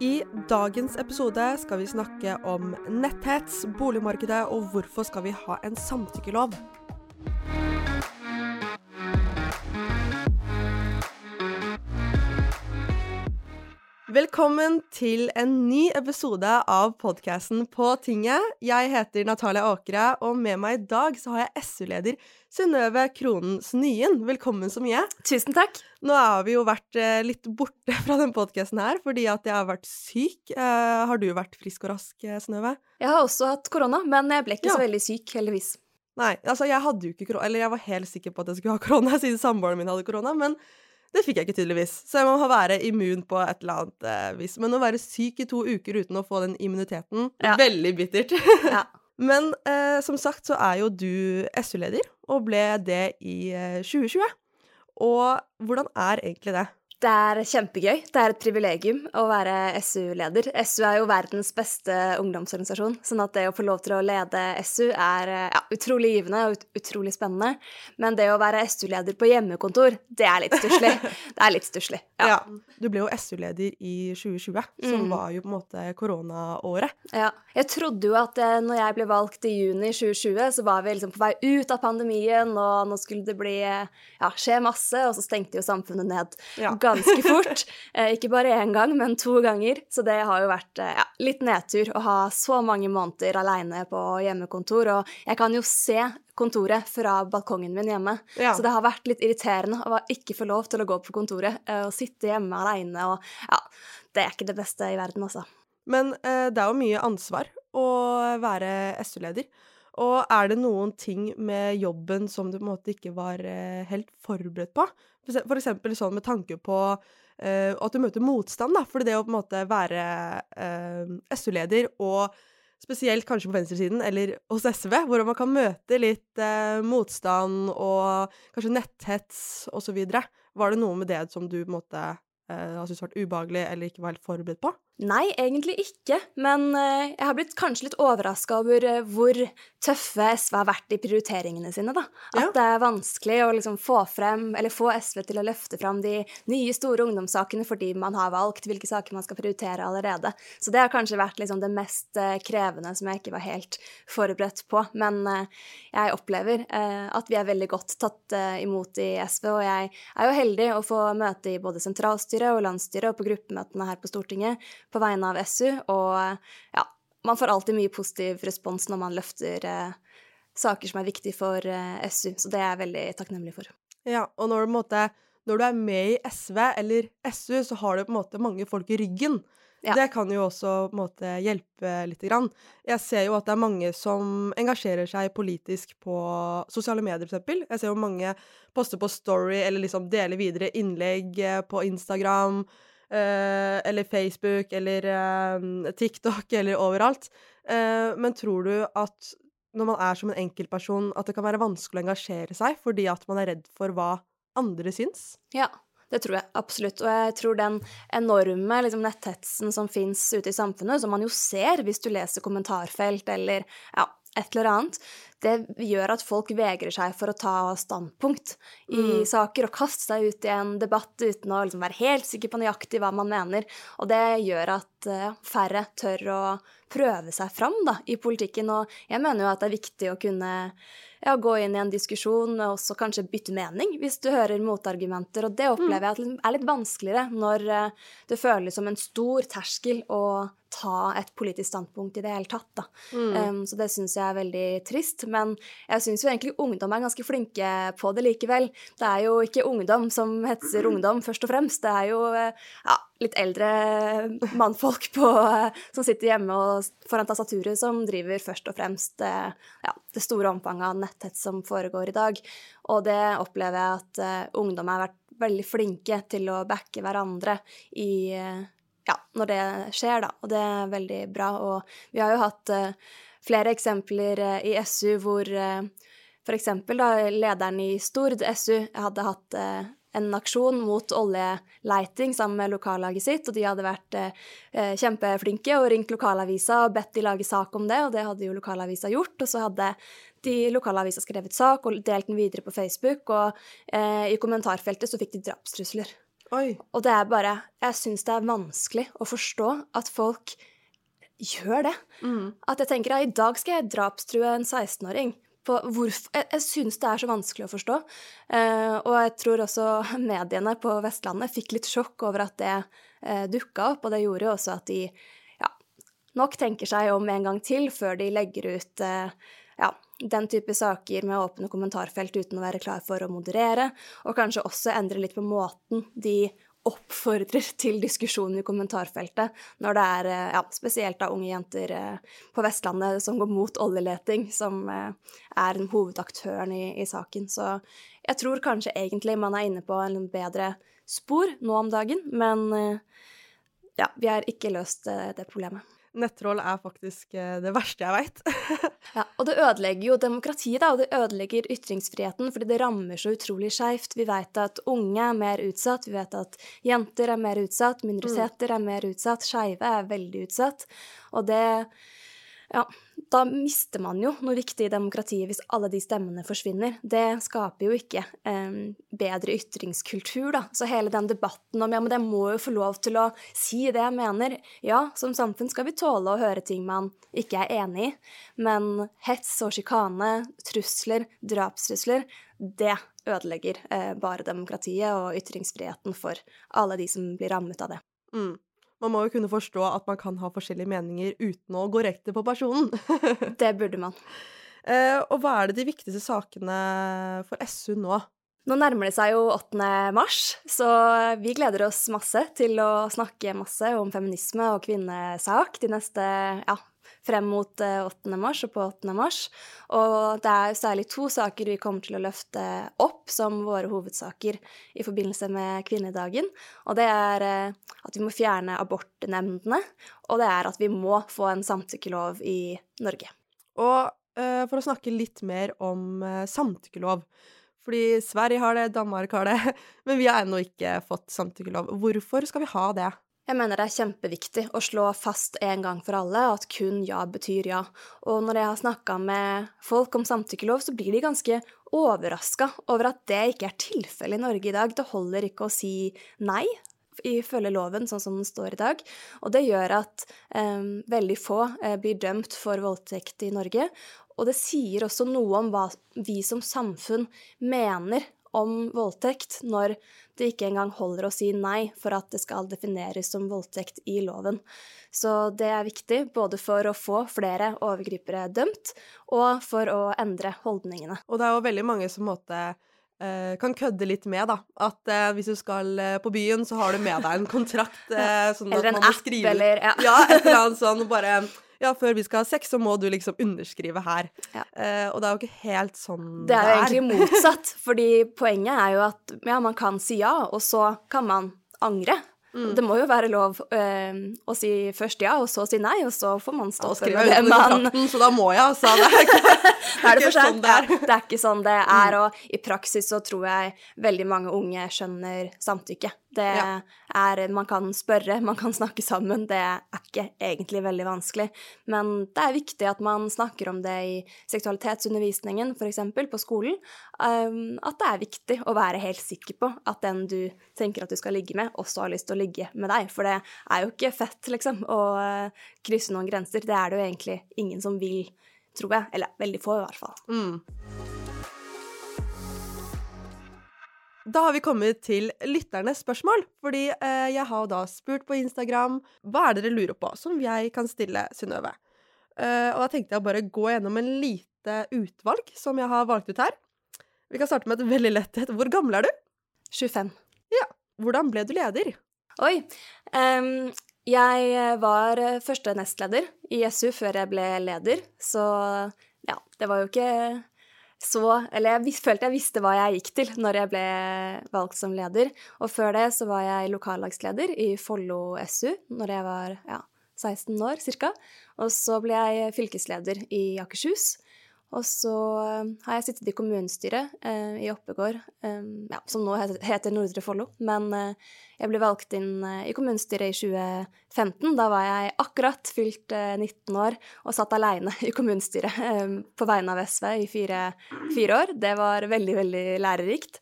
I dagens episode skal vi snakke om netthets, boligmarkedet og hvorfor skal vi ha en samtykkelov. Velkommen til en ny episode av podkasten På tinget. Jeg heter Natalia Åkre, og med meg i dag så har jeg SU-leder Synnøve Kronen Snyen. Velkommen så mye. Tusen takk. Nå har vi jo vært eh, litt borte fra den podkasten her fordi at jeg har vært syk. Eh, har du vært frisk og rask, eh, Synnøve? Jeg har også hatt korona, men jeg ble ikke Ja. så veldig syk, heldigvis. Nei, altså jeg hadde jo ikke korona, eller jeg var helt sikker på at jeg skulle ha korona siden samboeren min hadde korona, men det fikk jeg ikke tydeligvis. Så jeg må være immun på et eller annet eh, vis. Men å være syk i to uker uten å få den immuniteten, Ja. veldig bittert. Ja. Men eh, som sagt så er jo du SU-leder, og ble det i eh, 2020. Og hvordan er egentlig det? Det er kjempegøy. Det er et privilegium å være SU-leder. SU er jo verdens beste ungdomsorganisasjon, sånn at det å få lov til å lede SU er eh, ja, utrolig givende og ut utrolig spennende. Men det å være SU-leder på hjemmekontor, det er litt stusslig. Det er litt stusslig. Ja. Du ble jo SU-leder i 2020, som Mm. var jo på en måte koronaåret. Ja. Jeg trodde jo at eh, når jeg ble valgt i juni 2020, så var vi liksom på vei ut av pandemien, og nå skulle det bli eh, ja, skje masse, og så stengte jo samfunnet ned Ja. Ganske fort. Eh, ikke bare én gang, men to ganger. Så det har jo vært eh, ja, litt nedtur å ha så mange måneder aleine på hjemmekontor, og jeg kan jo se kontoret fra balkongen min hjemme. Ja. Så det har vært litt irriterende å ikke få lov til å gå på kontoret eh, og sitte hjemme aleine og Ja, det er ikke det beste i verden, altså. Men eh, det er jo mye ansvar å være SU-leder. Og er det noen ting med jobben som du på en måte ikke var eh, helt forberedt på? For eksempel sånn med tanke på eh, at du møter motstand, da. For det å på en måte være eh, SU-leder, og spesielt kanskje på venstresiden eller hos SV, hvor man kan møte litt eh, motstand og kanskje netthets osv. Var det noe med det som du på en måte har syntes vært ubehagelig eller ikke var helt forberedt på? Nei, egentlig ikke, men eh, jeg har blitt kanskje litt overraska over eh, hvor tøffe SV har vært i prioriteringene sine, da. At Ja. det er vanskelig å liksom få frem, eller få SV til å løfte frem de nye, store ungdomssakene fordi man har valgt hvilke saker man skal prioritere allerede. Så det har kanskje vært liksom det mest eh, krevende som jeg ikke var helt forberedt på. Men jeg opplever at vi er veldig godt tatt imot i SV, og jeg er jo heldig å få møte i både sentralstyret og landsstyret og på gruppemøtene her på Stortinget på vegne av SU, og ja, man får alltid mye positiv respons når man løfter eh, saker som er viktige for eh, SU, så det er jeg veldig takknemlig for. Ja, og når du, måte, når du er med i SV eller SU, så har du på en måte mange folk i ryggen. Ja. Det kan jo også måte hjelpe lite grann. Jeg ser jo at det er mange som engasjerer seg politisk på sosiale medier, eksempel. Jeg ser jo mange poster på Story eller liksom deler videre innlegg eh, på Instagram. Eh, eller Facebook eller eh, TikTok eller overalt. Eh, men tror du at når man er som en enkeltperson, at det kan være vanskelig å engasjere seg fordi at man er redd for hva andre syns? Ja, det tror jeg absolutt. Og jeg tror den enorme liksom, netthetsen som fins ute i samfunnet, som man jo ser hvis du leser kommentarfelt eller ja, et eller annet, det gjør at folk vegrer seg for å ta standpunkt i Mm. saker og kaste seg ut i en debatt uten å liksom, være helt sikker på nøyaktig hva man mener. Og det gjør at eh, færre tør å prøve seg fram da, i politikken. Og jeg mener jo at det er viktig å kunne ja, gå inn i en diskusjon og også kanskje bytte mening hvis du hører motargumenter. Og det opplever jeg at er litt vanskeligere når eh, det føles som en stor terskel å ta et politisk standpunkt i det hele tatt. Da. Um, så det syns jeg er veldig trist. Men jeg syns jo egentlig ungdom er ganske flinke på det likevel. Det er jo ikke ungdom som hetser ungdom, først og fremst. Det er jo ja, litt eldre mannfolk på, som sitter hjemme og foran tastaturet, som driver først og fremst eh, ja, det store omfanget av netthets som foregår i dag. Og det opplever jeg at uh, ungdom har vært veldig flinke til å backe hverandre i eh, ja, når det skjer, da. Og det er veldig bra. Og vi har jo hatt uh, flere eksempler uh, i SU hvor uh, eksempel da, lederen i Stord SU hadde hatt uh, en aksjon mot oljeleiting sammen med lokallaget sitt, og de hadde vært eh, kjempeflinke og ringt lokalavisa og bedt de lage sak om det, og det hadde jo lokalavisa gjort, og så hadde de lokalavisa skrevet sak og delt den videre på Facebook, og eh, i kommentarfeltet så fikk de drapstrusler. Oi. Og det er bare Jeg syns det er vanskelig å forstå at folk gjør det. Mm. At jeg tenker at i dag skal jeg drapstrue en 16-åring. Jeg, jeg syns det er så vanskelig å forstå. Eh, og jeg tror også mediene på Vestlandet fikk litt sjokk over at det eh, dukka opp, og det gjorde jo også at de ja, nok tenker seg om en gang til før de legger ut eh, ja, den type saker med åpne kommentarfelt uten å være klar for å moderere, og kanskje også endre litt på måten de oppfordrer til diskusjon i kommentarfeltet når det er eh, ja, spesielt da unge jenter eh, på Vestlandet som går mot oljeleting, som eh, er den hovedaktøren i, i saken. Så jeg tror kanskje egentlig man er inne på en bedre spor nå om dagen, men ja, vi har ikke løst det problemet. Nettroll er faktisk eh, det verste jeg veit. Ja, og det ødelegger jo demokratiet, da, og det ødelegger ytringsfriheten, fordi det rammer så utrolig skeivt. Vi vet at unge er mer utsatt, vi vet at jenter er mer utsatt, minoriteter er mer utsatt, skeive er veldig utsatt. Og det Ja, da mister man jo noe viktig i demokratiet hvis alle de stemmene forsvinner. Det skaper jo ikke eh, bedre ytringskultur, da. Så hele den debatten om ja, men jeg må jo få lov til å si det jeg mener. Ja, som samfunn skal vi tåle å høre ting man ikke er enig i, men hets og sjikane, trusler, drapstrusler, det ødelegger eh, bare demokratiet og ytringsfriheten for alle de som blir rammet av det. Mm. Man må jo kunne forstå at man kan ha forskjellige meninger uten å gå rekte på personen. Det burde man. Eh, og hva er det de viktigste sakene for SU nå? Nå nærmer det seg jo 8. mars, så vi gleder oss masse til å snakke masse om feminisme og kvinnesak de neste ja, frem mot eh, 8. mars og på 8. mars. Og det er særlig to saker vi kommer til å løfte opp som våre hovedsaker i forbindelse med kvinnedagen. Og det er eh, at vi må fjerne abortnemndene, og det er at vi må få en samtykkelov i Norge. Og eh, for å snakke litt mer om eh, samtykkelov. Fordi Sverige har det, Danmark har det, men vi har ennå ikke fått samtykkelov. Hvorfor skal vi ha det? Jeg mener det er kjempeviktig å slå fast en gang for alle at kun ja betyr ja. Og når jeg har snakka med folk om samtykkelov, så blir de ganske overraska over at det ikke er tilfellet i Norge i dag. Det holder ikke å si nei ifølge loven sånn som den står i dag. Og det gjør at eh, veldig få eh, blir dømt for voldtekt i Norge. Og det sier også noe om hva vi som samfunn mener om voldtekt, når det ikke engang holder å si nei for at det skal defineres som voldtekt i loven. Så det er viktig både for å få flere overgripere dømt, og for å endre holdningene. Og det er jo veldig mange som måte eh, kan kødde litt med, da. At eh, hvis du skal eh, på byen, så har du med deg en kontrakt. eh, sånn Eller at en app, skrive eller ja. Ja, et eller annet sånn. Bare ja, før vi skal ha sex, så må du liksom underskrive her. Ja. Eh, og det er jo ikke helt sånn Det er Det er jo egentlig motsatt, fordi poenget er jo at ja, man kan si ja, og så kan man angre. Mm. Det må jo være lov øh, å si først ja, og så si nei, og så får man stå ja, for skriver det man så da må jeg, altså. Det er ikke, det er det ikke sånn det er. Ja, det er ikke sånn det er, og i praksis så tror jeg veldig mange unge skjønner samtykke. Det Ja. er Man kan spørre, man kan snakke sammen, det er ikke egentlig veldig vanskelig. Men det er viktig at man snakker om det i seksualitetsundervisningen, f.eks. på skolen. Um, at det er viktig å være helt sikker på at den du tenker at du skal ligge med, også har lyst til å ligge med deg. For det er jo ikke fett, liksom, å eh, krysse noen grenser. Det er det jo egentlig ingen som vil, tror jeg. Eller veldig få, i hvert fall. Mm. Da har vi kommet til lytternes spørsmål. Fordi eh, jeg har da spurt på Instagram hva er dere lurer på, som jeg kan stille Synnøve. Eh, og da tenkte jeg å bare gå gjennom en lite utvalg som jeg har valgt ut her. Vi kan starte med et veldig lett et. Hvor gammel er du? 25. Ja. Hvordan ble du leder? Oi. Um, jeg var eh, første nestleder i SU før jeg ble leder, så ja, det var jo ikke så Eller jeg følte jeg visste hva jeg gikk til når jeg ble valgt som leder. Og før det så var jeg lokallagsleder i Follo SU når jeg var ja, 16 år ca. Og så ble jeg fylkesleder i Akershus. Og så eh, har jeg sittet i kommunestyret eh, i Oppegård, eh, ja, som nå heter, Nordre Follo. Men eh, jeg ble valgt inn eh, i kommunestyret i 2015. Da var jeg akkurat fylt eh, 19 år og satt aleine i kommunestyret eh, på vegne av SV i fire, fire år. Det var veldig, veldig lærerikt.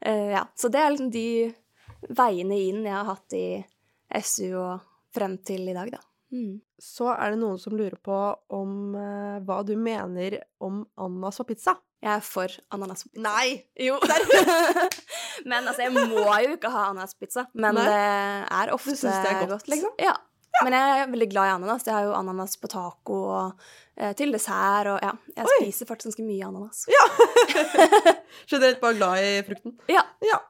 Eh, ja, så det er liksom de veiene inn jeg har hatt i SU og frem til i dag, da. Mm. Så er det noen som lurer på om uh, hva du mener om ananas på pizza. Jeg er for ananas på pizza. Nei! Jo. men altså, jeg må jo ikke ha ananas på pizza, Men Nei. det er ofte Du syns det er godt, godt, liksom? Ja. ja. Men jeg er veldig glad i ananas. Jeg har jo ananas på taco og eh, til dessert og ja. Jeg Oi. spiser faktisk ganske mye ananas. Ja! Generelt bare glad i frukten. Ja. ja.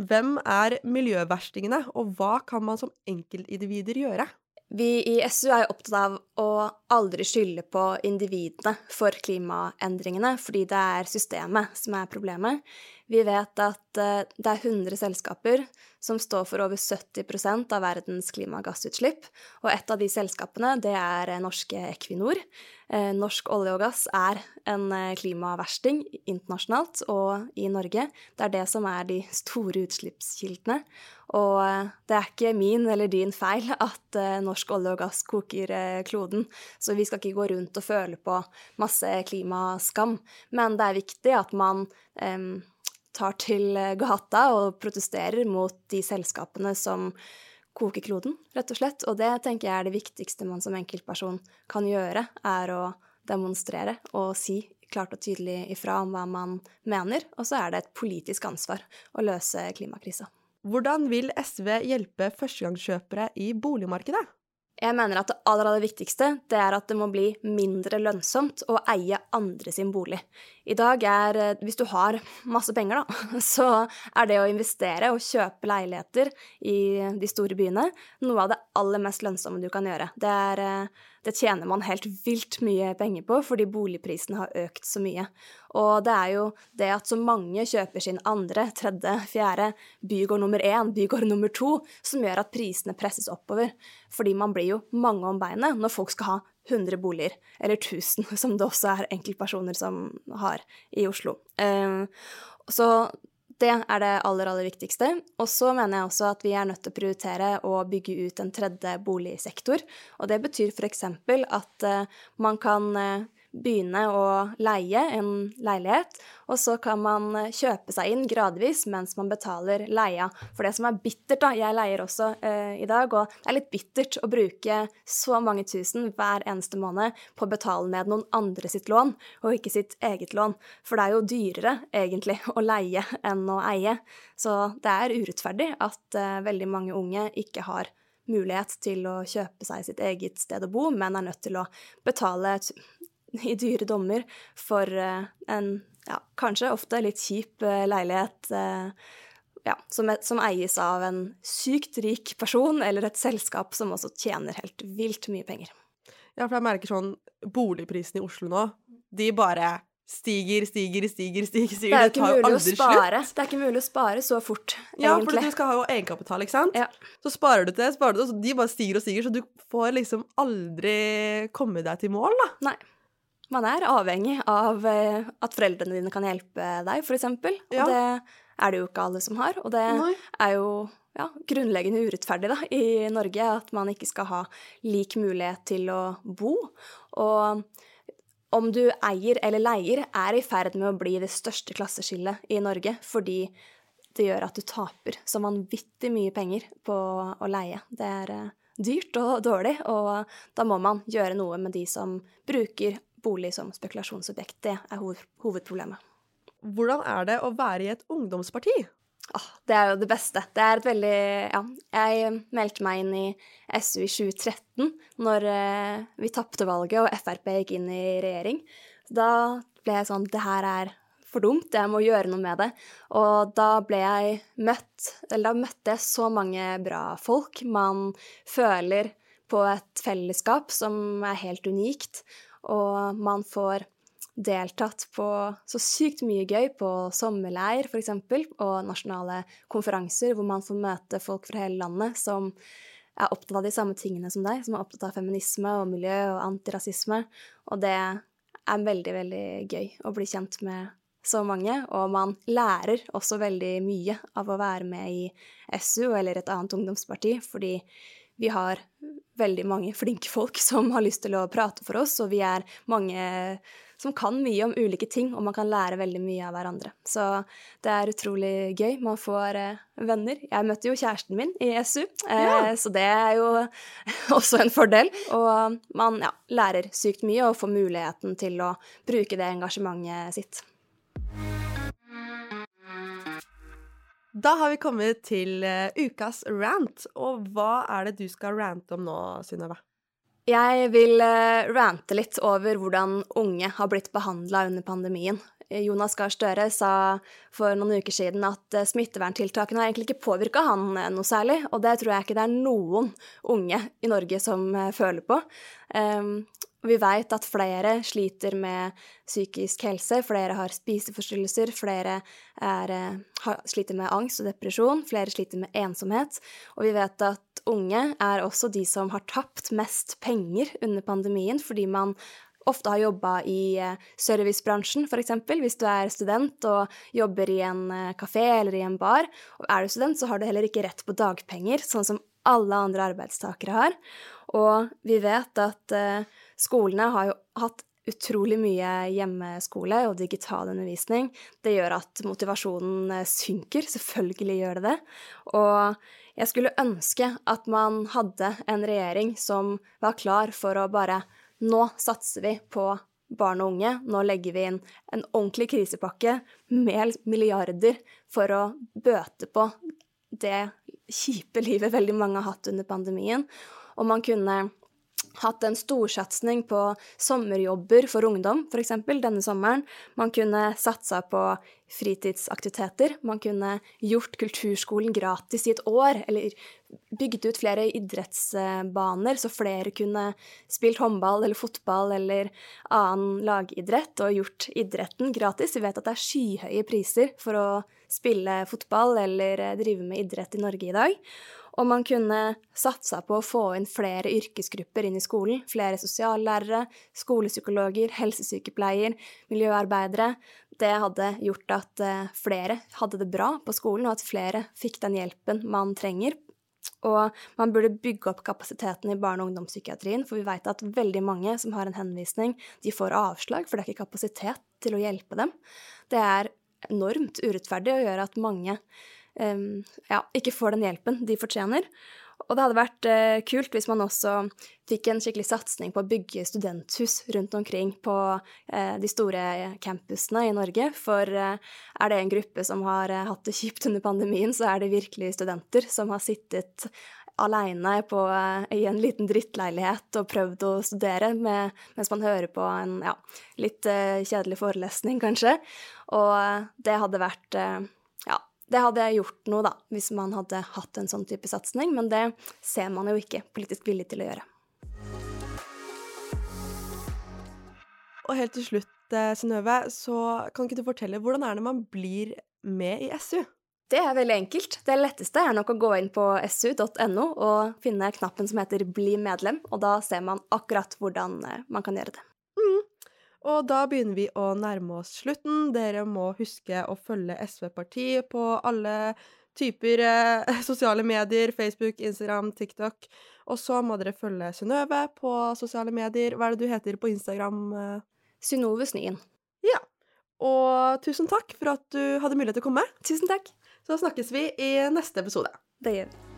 Hvem er miljøverstingene, og hva kan man som enkeltindivider gjøre? Vi i SU er jo opptatt av å aldri skylde på individene for klimaendringene, fordi det er systemet som er problemet. Vi vet at eh, det er 100 selskaper som står for over 70% av verdens klimagassutslipp. Og et av de selskapene, det er eh, norske Equinor. Eh, norsk olje og gass er en klimaversting internasjonalt og i Norge. Det er det som er de store utslippskildene. Og det er ikke min eller din feil at norsk olje og gass koker kloden, så vi skal ikke gå rundt og føle på masse klimaskam. Men det er viktig at man um, tar til gata og protesterer mot de selskapene som koker kloden, rett og slett. Og det tenker jeg er det viktigste man som enkeltperson kan gjøre, er å demonstrere og si klart og tydelig ifra om hva man mener. Og så er det et politisk ansvar å løse klimakrisa. Hvordan vil SV hjelpe førstegangskjøpere i boligmarkedet? Jeg mener at det aller, aller viktigste det er at det må bli mindre lønnsomt å eie andre sin bolig. I dag er, eh, hvis du har masse penger, da, så er det å investere og kjøpe leiligheter i de store byene noe av det aller mest lønnsomme du kan gjøre. Det, er, eh, det tjener man helt vilt mye penger på fordi boligprisene har økt så mye. Og det er jo det at så mange kjøper sin andre, tredje, fjerde bygård nummer én, bygård nummer to, som gjør at prisene presses oppover. Fordi man blir jo mange om beinet når folk skal ha 100 boliger, eller 1000, som det også er enkeltpersoner som har i Oslo. Uh, så det er det aller, aller viktigste. Og så mener jeg også at vi er nødt til å prioritere å bygge ut en tredje boligsektor. Og det betyr f.eks. at uh, man kan uh, begynne å leie en leilighet, og så kan man eh, kjøpe seg inn gradvis mens man betaler leia. For det som er bittert, da Jeg leier også eh, i dag, og det er litt bittert å bruke så mange tusen hver eneste måned på å betale ned noen andre sitt lån, og ikke sitt eget lån. For det er jo dyrere, egentlig, å leie enn å eie. Så det er urettferdig at eh, veldig mange unge ikke har mulighet til å kjøpe seg sitt eget sted å bo, men er nødt til å betale i dyre dommer for eh, en ja, kanskje ofte litt kjip eh, leilighet eh, ja, som, som, eies av en sykt rik person eller et selskap som også tjener helt vilt mye penger. Ja, for jeg merker sånn Boligprisene i Oslo nå, de bare stiger, stiger, stiger, stiger. stiger. Det er jo spare. Slutt. Det er ikke mulig å spare så fort, ja, egentlig. Ja, for du skal ha jo egenkapital, ikke sant? Ja. Så sparer du til, sparer du til, så de bare stiger og stiger, så du får liksom aldri komme deg til mål, da. Nei. Man er avhengig av eh, at foreldrene dine kan hjelpe deg, f.eks. Ja. Det er det jo ikke alle som har. Og det Nei. er jo ja, grunnleggende urettferdig da, i Norge at man ikke skal ha lik mulighet til å bo. Og om du eier eller leier, er i ferd med å bli det største klasseskillet i Norge, fordi det gjør at du taper så vanvittig mye penger på å leie. Det er eh, dyrt og dårlig, og da må man gjøre noe med de som bruker bolig som spekulasjonsobjekt. Det er hovedproblemet. Hvordan er det å være i et ungdomsparti? Ah, det er jo det beste. Det er et veldig Ja, jeg meldte meg inn i SU i 2013, når eh, vi tapte valget og Frp gikk inn i regjering. Da ble jeg sånn Det her er for dumt, jeg må gjøre noe med det. Og da ble jeg møtt Eller da møtte jeg så mange bra folk. Man føler på et fellesskap som er helt unikt og man får deltatt på så sykt mye gøy på sommerleir f.eks., og nasjonale konferanser hvor man får møte folk fra hele landet som er opptatt av de samme tingene som deg, som er opptatt av feminisme og miljø og antirasisme. Og det er veldig, veldig gøy å bli kjent med så mange, og man lærer også veldig mye av å være med i SU eller et annet ungdomsparti, fordi vi har veldig mange flinke folk som har lyst til å prate for oss, og vi er mange som kan mye om ulike ting, og man kan lære veldig mye av hverandre. Så det er utrolig gøy. Man får eh, venner. Jeg møtte jo kjæresten min i SU, eh, ja. så det er jo også en fordel. Og man ja, lærer sykt mye og får muligheten til å bruke det engasjementet sitt. Da har vi kommet til uh, ukas rant, og hva er det du skal rante om nå, Synnøve? Jeg vil uh, rante litt over hvordan unge har blitt behandla under pandemien. Jonas Gahr Støre sa for noen uker siden at smitteverntiltakene har egentlig ikke påvirka han noe særlig, og det tror jeg ikke det er noen unge i Norge som føler på. Um, vi veit at flere sliter med psykisk helse, flere har spiseforstyrrelser, flere er, eh, har, sliter med angst og depresjon, flere sliter med ensomhet. Og vi vet at unge er også de som har tapt mest penger under pandemien, fordi man ofte har jobba i eh, servicebransjen, f.eks. Hvis du er student og jobber i en eh, kafé eller i en bar. Og er du student, så har du heller ikke rett på dagpenger, sånn som alle andre arbeidstakere har. Og vi vet at Skolene har jo hatt utrolig mye hjemmeskole og digital undervisning. Det gjør at motivasjonen eh, synker. Selvfølgelig gjør det det. Og jeg skulle ønske at man hadde en regjering som var klar for å bare Nå satser vi på barn og unge. Nå legger vi inn en ordentlig krisepakke med milliarder for å bøte på det kjipe livet veldig mange har hatt under pandemien. Og man kunne hatt en storsatsing på sommerjobber for ungdom, f.eks. denne sommeren. Man kunne satsa på fritidsaktiviteter. Man kunne gjort kulturskolen gratis i et år, eller bygd ut flere idrettsbaner, så flere kunne spilt håndball eller fotball eller annen lagidrett, og gjort idretten gratis. Vi vet at det er skyhøye priser for å spille fotball eller drive med idrett i Norge i dag. Og man kunne satsa på å få inn flere yrkesgrupper inn i skolen. Flere sosiallærere, skolepsykologer, helsesykepleier, miljøarbeidere. Det hadde gjort at eh, flere hadde det bra på skolen, og at flere fikk den hjelpen man trenger. Og man burde bygge opp kapasiteten i barne- og ungdomspsykiatrien, for vi vet at veldig mange som har en henvisning, de får avslag, for det er ikke kapasitet til å hjelpe dem. Det er enormt urettferdig og gjør at mange ja, ikke får den hjelpen de fortjener. Og det hadde vært uh, kult hvis man også fikk en skikkelig satsing på å bygge studenthus rundt omkring på uh, de store campusene i Norge. For uh, er det en gruppe som har hatt det kjipt under pandemien, så er det virkelig studenter som har sittet aleine i en liten drittleilighet og prøvd å studere med, mens man hører på en ja, litt kjedelig forelesning, kanskje. Og det hadde vært ja, det hadde gjort noe, da, hvis man hadde hatt en sånn type satsing, men det ser man jo ikke politisk villig til å gjøre. Og helt til slutt, eh, Synnøve, så kan ikke du fortelle hvordan er det man blir med i SU? Det er veldig enkelt. Det letteste er nok å gå inn på su.no og finne knappen som heter 'bli medlem', og da ser man akkurat hvordan eh, man kan gjøre det. Og da begynner vi å nærme oss slutten. Dere må huske å følge SV-parti på alle typer eh, sosiale medier. Facebook, Instagram, TikTok. Og så må dere følge Synnøve på sosiale medier. Hva er det du heter på Instagram? Eh? Synnove Snyen. Ja. Og tusen takk for at du hadde mulighet til å komme. Tusen takk. Så snakkes vi i neste episode. Det gjør vi.